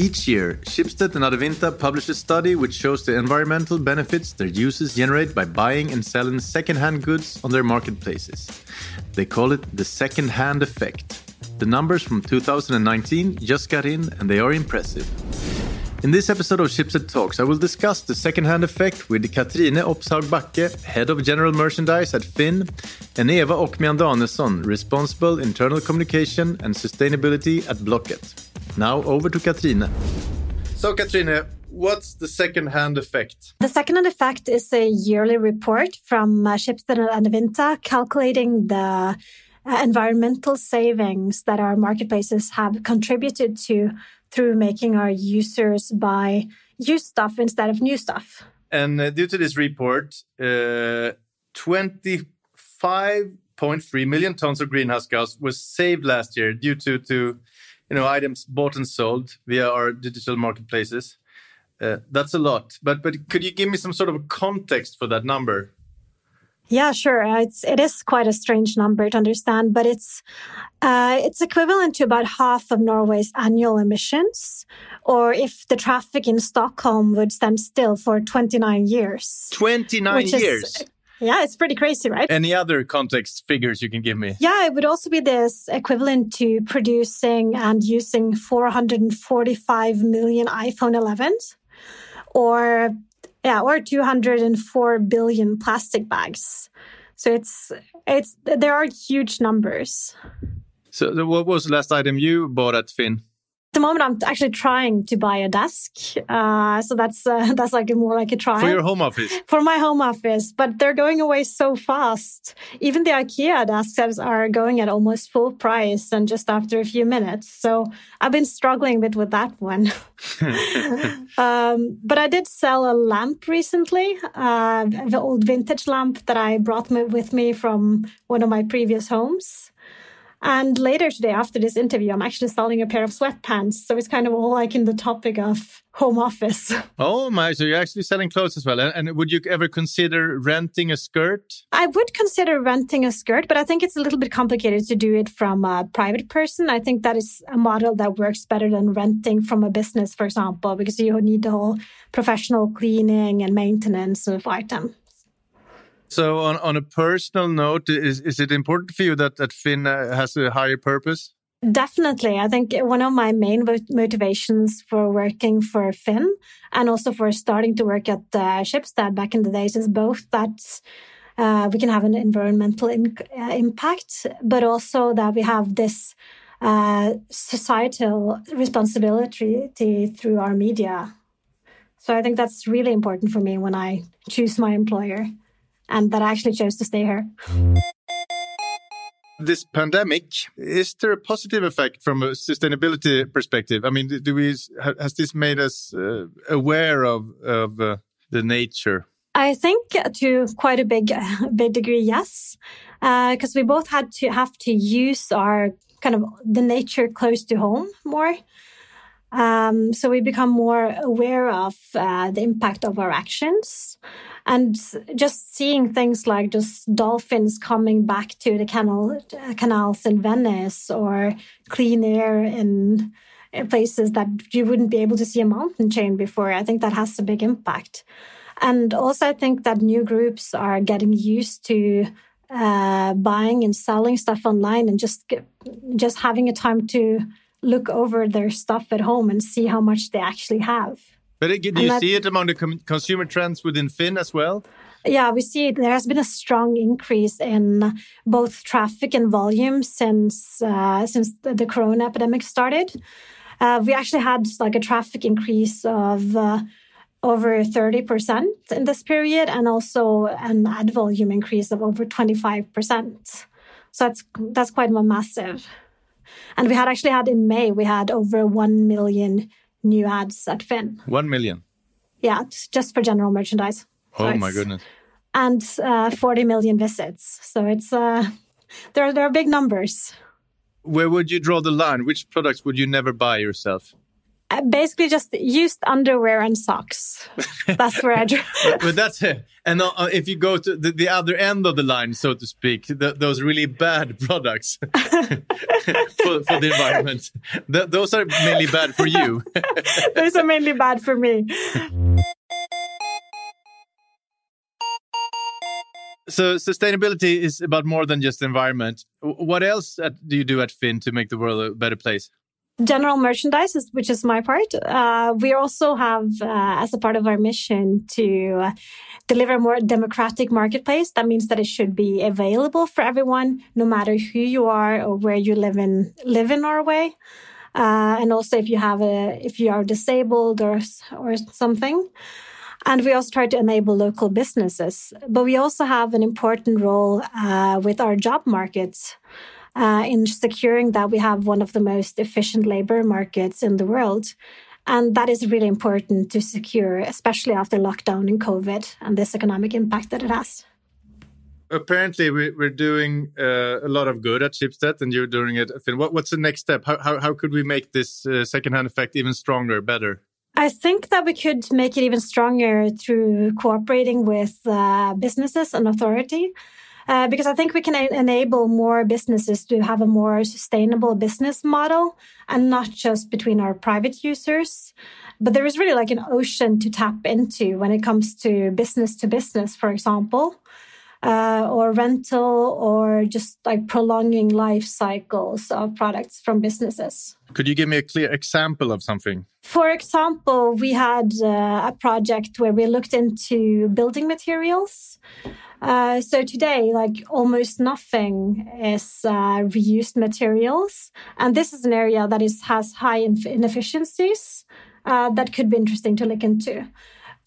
Each year, Schibsted and Adevinta publish a study which shows the environmental benefits their users generate by buying and selling second-hand goods on their marketplaces. They call it the second-hand effect. The numbers from 2019 just got in and they are impressive. In this episode of Schibsted Talks, I will discuss the second-hand effect with Katrine Opshaug Backe, Head of General Merchandise at Finn, and Eva Okmian Danielsson, Responsible Internal Communication and Sustainability at Blocket. Now over to Katrine. So, Katrine, what's the second-hand effect? The second-hand effect is a yearly report from uh, and Adevinta calculating the uh, environmental savings that our marketplaces have contributed to through making our users buy used stuff instead of new stuff. And uh, due to this report, uh, 25.3 million tons of greenhouse gas was saved last year due to, to you know items bought and sold via our digital marketplaces. Uh, that's a lot, but but could you give me some sort of context for that number? Yeah, sure. Uh, it's it is quite a strange number to understand, but it's uh, it's equivalent to about half of Norway's annual emissions, or if the traffic in Stockholm would stand still for 29 years. 29 years. Is, yeah, it's pretty crazy, right? Any other context figures you can give me? Yeah, it would also be this equivalent to producing and using 445 million iPhone 11s, or yeah, or 204 billion plastic bags. So it's it's there are huge numbers. So what was the last item you bought at Finn? At the moment, I'm actually trying to buy a desk. Uh, so that's uh, that's like a, more like a try for your home office. For my home office, but they're going away so fast. Even the IKEA desks are going at almost full price and just after a few minutes. So I've been struggling a bit with that one. um, but I did sell a lamp recently, uh, the old vintage lamp that I brought with me from one of my previous homes. And later today, after this interview, I'm actually selling a pair of sweatpants. So it's kind of all like in the topic of home office. Oh my, so you're actually selling clothes as well. And, and, would you ever consider renting a skirt? I would consider renting a skirt, but I think it's a little bit complicated to do it from a private person. I think that is a model that works better than renting from a business, for example, because you need the whole professional cleaning and maintenance of item. So, on, on a personal note, is, is it important for you that, that Finn uh, has a higher purpose? Definitely. I think one of my main motivations for working for Finn and also for starting to work at uh, Schibsted back in the days is both that uh, we can have an environmental in, uh, impact, but also that we have this uh, societal responsibility through our media. So I think that's really important for me when I choose my employer and that I actually chose to stay here. This pandemic, is there a positive effect from a sustainability perspective? I mean, do we has this made us uh, aware of of uh, the nature? I think to quite a big big degree, yes, because uh, we both had to have to use our kind of the nature close to home more. Um, so we become more aware of uh, the impact of our actions and just seeing things like just dolphins coming back to the canal canals in Venice or clean air in places that you wouldn't be able to see a mountain chain before. I think that has a big impact. And also, I think that new groups are getting used to uh, buying and selling stuff online and just just having a time to look over their stuff at home and see how much they actually have. But do you see it among the consumer trends within Finn as well? Yeah, we see it. there has been a strong increase in both traffic and volume since uh, since the, the, corona epidemic started. Uh, we actually had like a traffic increase of uh, over 30% in this period and also an ad volume increase of over 25%. So that's that's quite massive. And we had actually had in May, we had over 1 million new ads at Finn. 1 million? Yeah, just for general merchandise. Oh so my goodness. And uh, 40 million visits. So it's, uh, there, there are big numbers. Where would you draw the line? Which products would you never buy yourself? Uh, basically, just used underwear and socks. That's where I drew. but that's it. And uh, if you go to the, the, other end of the line, so to speak, the, those really bad products for, for, the environment, th those are mainly bad for you. those are mainly bad for me. So sustainability is about more than just environment. What else do you do at Finn to make the world a better place? General merchandise, which is my part. Uh, we also have, uh, as a part of our mission, to uh, deliver a more democratic marketplace. That means that it should be available for everyone, no matter who you are or where you live in live in Norway. Uh, and also, if you have a, if you are disabled or or something. And we also try to enable local businesses. But we also have an important role uh, with our job markets uh, in securing that we have one of the most efficient labor markets in the world. And that is really important to secure, especially after lockdown and COVID and this economic impact that it has. Apparently, we're doing uh, a lot of good at Schibsted, and you're doing it. What's the next step? How, how, how could we make this uh, secondhand effect even stronger, better? I think that we could make it even stronger through cooperating with uh, businesses and authority. Uh, because I think we can enable more businesses to have a more sustainable business model and not just between our private users. But there is really like an ocean to tap into when it comes to business to business, for example uh, or rental or just like prolonging life cycles of products from businesses. Could you give me a clear example of something? For example, we had uh, a project where we looked into building materials. Uh, so today, like almost nothing is uh, reused materials, and this is an area that is has high inefficiencies uh, that could be interesting to look into.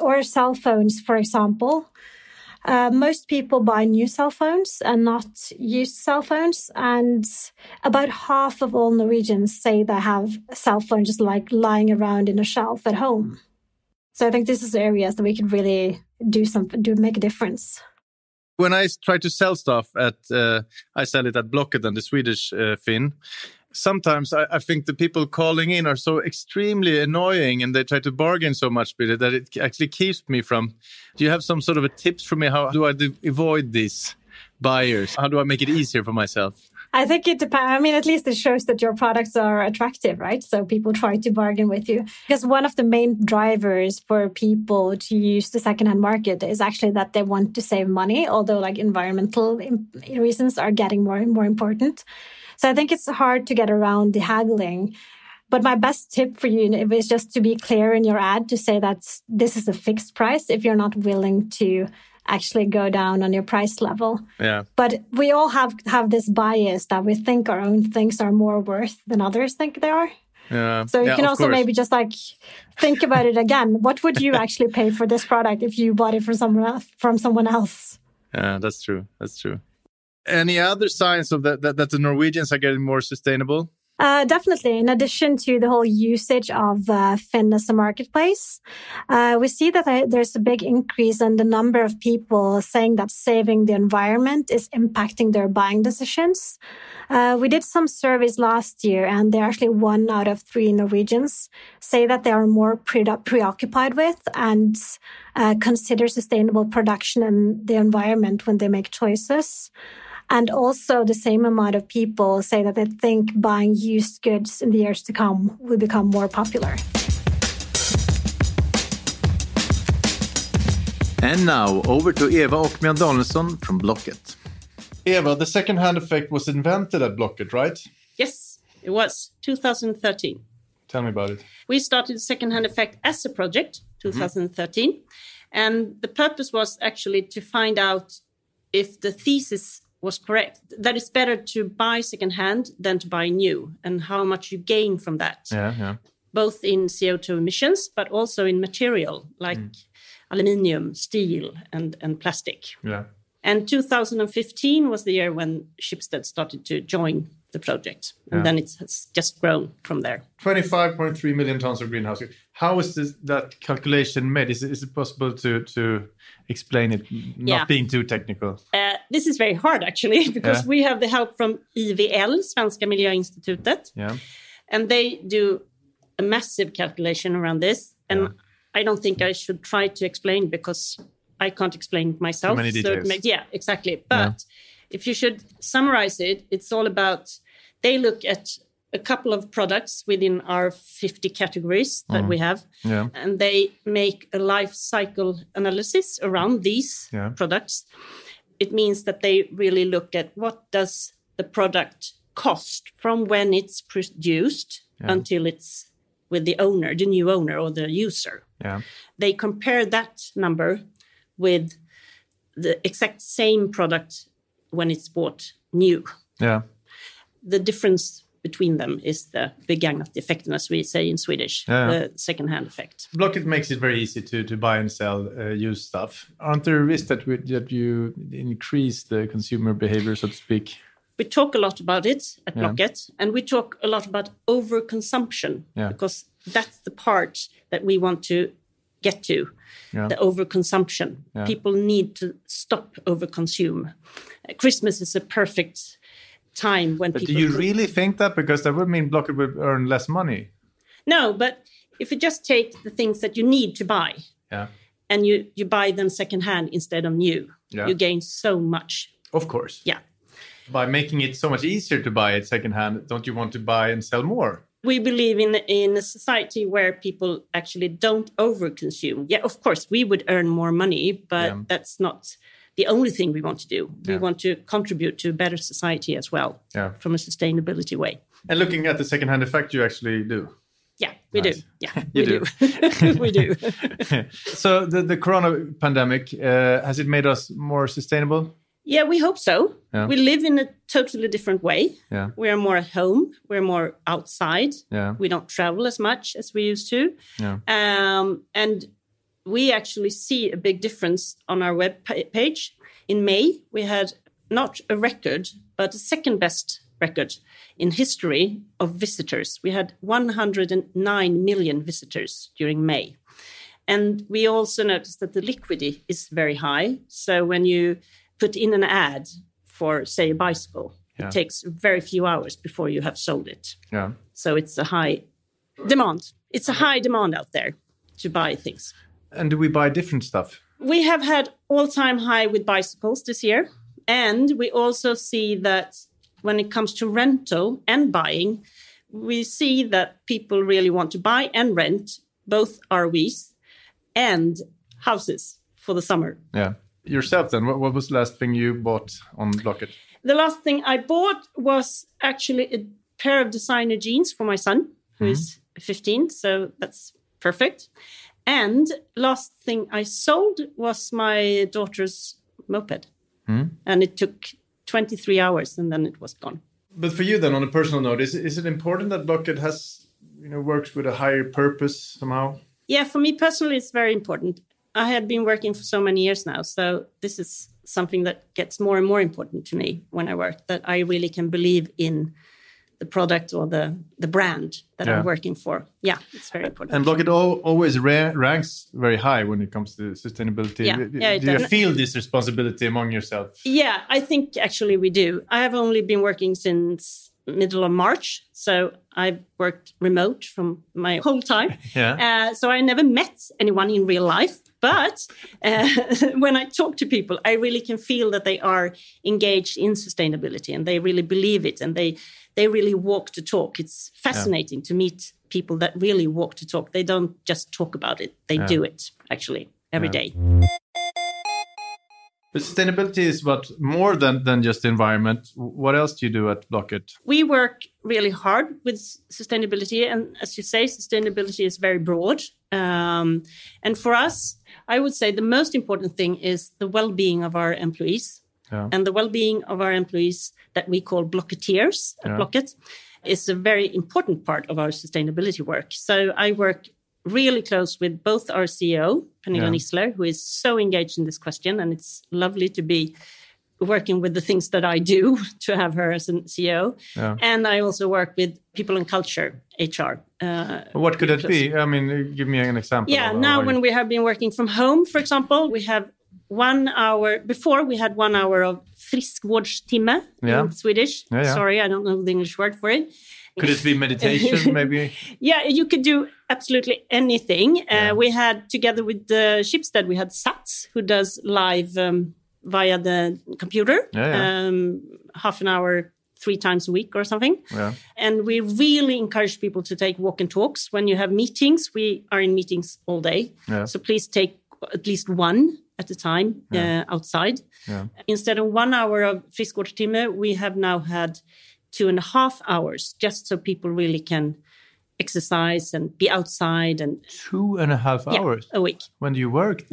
Or cell phones, for example. Uh, most people buy new cell phones and not used cell phones. And about half of all Norwegians say they have a cell phone just like lying around in a shelf at home. So I think this is areas that we could really do something, do make a difference. When I try to sell stuff at, uh, I sell it at Blocket and the Swedish uh, Finn sometimes I, I, think the people calling in are so extremely annoying and they try to bargain so much with it that it actually keeps me from. Do you have some sort of a tips for me? How do I avoid these buyers? How do I make it easier for myself? I think it depends. I mean, at least it shows that your products are attractive, right? So people try to bargain with you. Because one of the main drivers for people to use the secondhand market is actually that they want to save money, although like environmental reasons are getting more and more important. So I think it's hard to get around the haggling. But my best tip for you is just to be clear in your ad to say that this is a fixed price if you're not willing to actually go down on your price level. Yeah. But we all have have this bias that we think our own things are more worth than others think they are. Yeah. So you yeah, can also course. maybe just like think about it again. What would you actually pay for this product if you bought it from someone else, from someone else? Yeah, that's true. That's true. Any other signs of that, that, that the Norwegians are getting more sustainable? Uh, definitely. In addition to the whole usage of uh, Finn as a marketplace, uh, we see that there's a big increase in the number of people saying that saving the environment is impacting their buying decisions. Uh, we did some surveys last year, and they actually one out of three Norwegians say that they are more pre- preoccupied with and uh, consider sustainable production and the environment when they make choices. And also, the same amount of people say that they think buying used goods in the years to come will become more popular. And now over to Eva Ockmian Danielsson from Blocket. Eva, the second-hand effect was invented at Blocket, right? Yes, it was 2013. Tell me about it. We started second-hand effect as a project 2013, mm-hmm. and the purpose was actually to find out if the thesis was correct. That it's better to buy secondhand than to buy new, and how much you gain from that. Yeah, yeah. Both in CO2 emissions, but also in material like mm. aluminium, steel, and and plastic. Yeah. And 2015 was the year when Schibsted started to join the project, and yeah. then it's just grown from there. 25.3 million tons of greenhouse. How is this, that calculation made? Is, is it possible to to explain it, not yeah. being too technical? Uh, this is very hard actually, because yeah. we have the help from IVL, Svenska Miljöinstitutet, yeah. and they do a massive calculation around this, and Yeah. I don't think I should try to explain because I can't explain it myself. many details. makes- yeah, exactly. But if you should summarize it, it's all about they look at a couple of products within our 50 categories that Mm. we have, Yeah. and they make a life cycle analysis around these Yeah. products. It means that they really look at what does the product cost from when it's produced Yeah. until it's with the owner, the new owner or the user. Yeah. They compare that number with the exact same product when it's bought new. Yeah. The difference between them is the begagnat effect, as we say in Swedish, Yeah. the second-hand effect. Blocket makes it very easy to, to buy and sell uh, used stuff. Aren't there risks that, we, that you increase the consumer behavior, so to speak? we talk a lot about it at Yeah. Blocket, and we talk a lot about overconsumption Yeah. because that's the part that we want to get to Yeah. the overconsumption. Yeah. People need to stop overconsume. Uh, Christmas is a perfect time when But do people. you really think that? Because that would mean Blocket would earn less money. no, but if you just take the things that you need to buy Yeah. and you, you buy them secondhand instead of new, Yeah. you gain so much. Of course. Yeah. By making it so much easier to buy it secondhand, don't you want to buy and sell more? We believe in in a society where people actually don't overconsume. Yeah, of course, we would earn more money, but Yeah. that's not the only thing we want to do. We Yeah. want to contribute to a better society as well Yeah. from a sustainability way. And looking at the secondhand effect, you actually do. Yeah, we Nice. do. Yeah, You we do. do. we do. so the, the corona pandemic uh, has it made us more sustainable? Yeah, we hope so. Yeah. We live in a totally different way. Yeah. We are more at home. We're more outside. Yeah. We don't travel as much as we used to. Yeah. Um, and we actually see a big difference on our web page. In May, we had not a record, but a second best record in history of visitors. We had 109 million visitors during May. And we also noticed that the liquidity is very high. So when you put in an ad for, say, a bicycle, Yeah. it takes very few hours before you have sold it. Yeah. So it's a high demand. It's a high demand out there to buy things. And do we buy different stuff? We have had all time high with bicycles this year. And we also see that when it comes to rental and buying, we see that people really want to buy and rent both RVs and houses for the summer. Yeah. Yourself then, what, what was the last thing you bought on Blocket? The last thing I bought was actually a pair of designer jeans for my son, who is mm-hmm. 15. So that's perfect. And last thing I sold was my daughter's moped. Hmm? And it took 23 hours and then it was gone. But for you then, on a personal note, is, is it important that Blocket has, you know, works with a higher purpose somehow? Yeah, for me personally, it's very important. I had been working for so many years now. So this is something that gets more and more important to me when I work, that I really can believe in the product or the, the brand that Yeah. I'm working for. Yeah, it's very important. And Blocket al- always ra- ranks very high when it comes to sustainability. Yeah, Do- yeah, do you feel this responsibility among yourself? Yeah, I think actually we do. I have only been working since middle of March, so I've worked remote from my whole time. Yeah. Uh, so I never met anyone in real life, but uh, when I talk to people, I really can feel that they are engaged in sustainability and they really believe it and they they really walk the talk. It's fascinating to meet people that really walk the talk. They don't just talk about it; they do it actually every Yeah. day. But sustainability is what more than, than just the environment. What else do you do at Blocket? we work really hard with sustainability and as you say sustainability is very broad um, and for us i would say the most important thing is the well-being of our employees Yeah. and the well-being of our employees that we call blocketeers at Yeah. blocket is a very important part of our sustainability work so i work really close with both our ceo pernilla Yeah. nissler who is so engaged in this question and it's lovely to be working with the things that I do to have her as a CEO. Yeah. And I also work with people and culture, HR. Uh, What could it be? I mean, give me an example. yeah, now when we have been working from home, for example, we have one hour, before we had one hour of friskvårdstimme Yeah. in Swedish. Yeah, yeah. Sorry, I don't know the English word for it. Could it be meditation, maybe? yeah, you could do absolutely anything. Yeah. Uh, we had together with the Schibsted, we had Sats who does live um, via the computer, Yeah, yeah. Um, half an hour, three times a week or something. Yeah. And we really encourage people to take walk and talks. When you have meetings, we are in meetings all day. So please take at least one at a time Yeah. uh, outside. Yeah. Instead of one hour of friskvårdstimme, we have now had two and a half hours just so people really can exercise and be outside and Two and a half yeah, hours. a week. When do you work?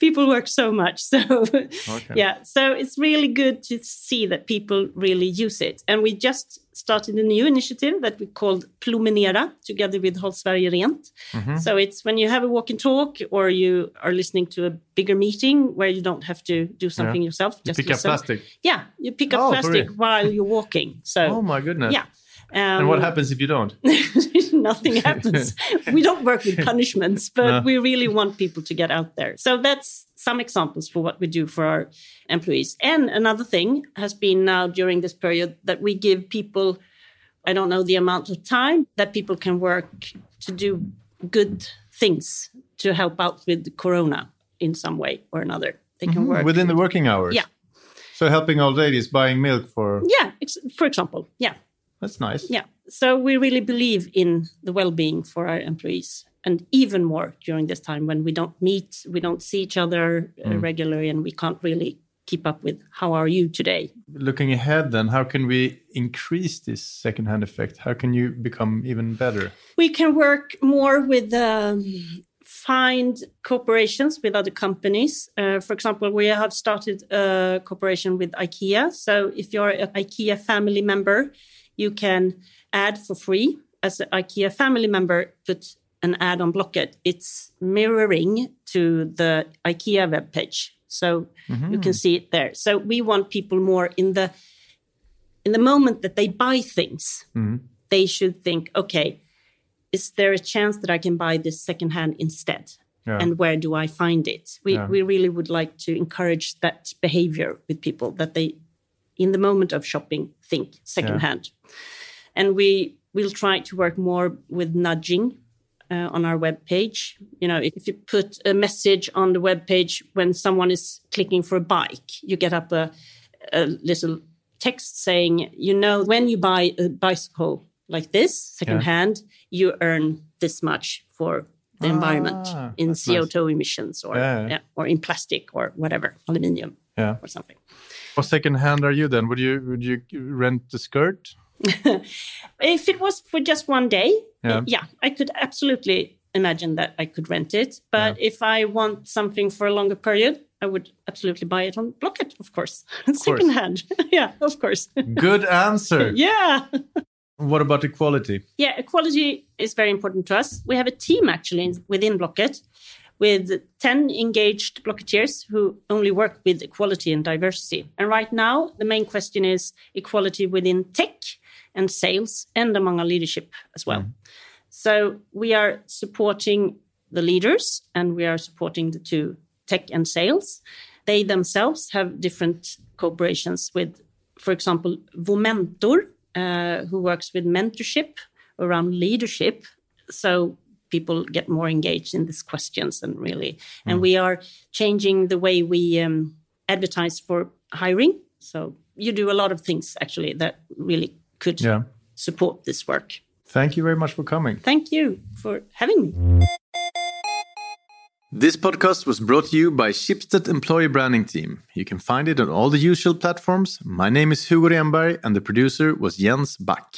People work so much. So, Okay. yeah, so it's really good to see that people really use it. And we just started a new initiative that we called Plomenera together with Håll Sverige Rent. Mm-hmm. So it's when you have a walk and talk or you are listening to a bigger meeting where you don't have to do something yourself. You Just pick up plastic. Yeah, you pick up Oh, plastic while you're walking. So Oh my goodness. yeah. Um, And what happens if you don't? nothing happens. we don't work with punishments, but No. we really want people to get out there. So that's some examples for what we do for our employees. And another thing has been now during this period that we give people, I don't know the amount of time that people can work to do good things to help out with the Corona in some way or another. They can work Mm-hmm. Within the working hours? Yeah. So helping old ladies buying milk for... Yeah, ex- for example. Yeah. That's nice. Yeah. So we really believe in the well-being for our employees, and even more during this time when we don't meet, we don't see each other uh, regularly, and we can't really keep up with how are you today. Looking ahead then, how can we increase this second-hand effect? How can you become even better? We can work more with. Um, Find cooperations with other companies. Uh, for example, we have started a cooperation with IKEA. So, if you're an IKEA family member, you can add for free as an IKEA family member. Put an ad on Blocket. It's mirroring to the IKEA webpage, so you can see it there. So we want people more in the in the moment that they buy things. They should think, okay, is there a chance that I can buy this secondhand instead? Yeah. And where do I find it? We Yeah. we really would like to encourage that behavior with people that they, in the moment of shopping, think secondhand. And we will try to work more with nudging uh, on our web page. You know, if you put a message on the web page when someone is clicking for a bike, you get up a, a little text saying, you know, when you buy a bicycle like this secondhand, you earn this much for the environment Ah, in. CO2 emissions or Yeah. yeah, or in plastic or whatever, aluminium Yeah. or something. What second-hand are you then? Would you would you rent the skirt? If it was for just one day, Yeah. yeah, I could absolutely imagine that I could rent it. But if I want something for a longer period, I would absolutely buy it on Blocket, of course, secondhand. yeah, of course. Good answer. yeah. What about equality? Yeah, equality is very important to us. We have a team actually within Blocket with 10 engaged Blocketeers who only work with equality and diversity. And right now, the main question is equality within tech and sales and among our leadership as well. Mm-hmm. So we are supporting the leaders and we are supporting the two tech and sales. They themselves have different cooperations with, for example, Womentor, uh, who works with mentorship around leadership. So people get more engaged in these questions and really, and we are changing the way we um, advertise for hiring. So you do a lot of things actually that really could Yeah. support this work. Thank you very much for coming. Thank you for having me. This podcast was brought to you by Schibsted Employee Branding Team. You can find it on all the usual platforms. My name is Hugo Renberg and the producer was Jens Back.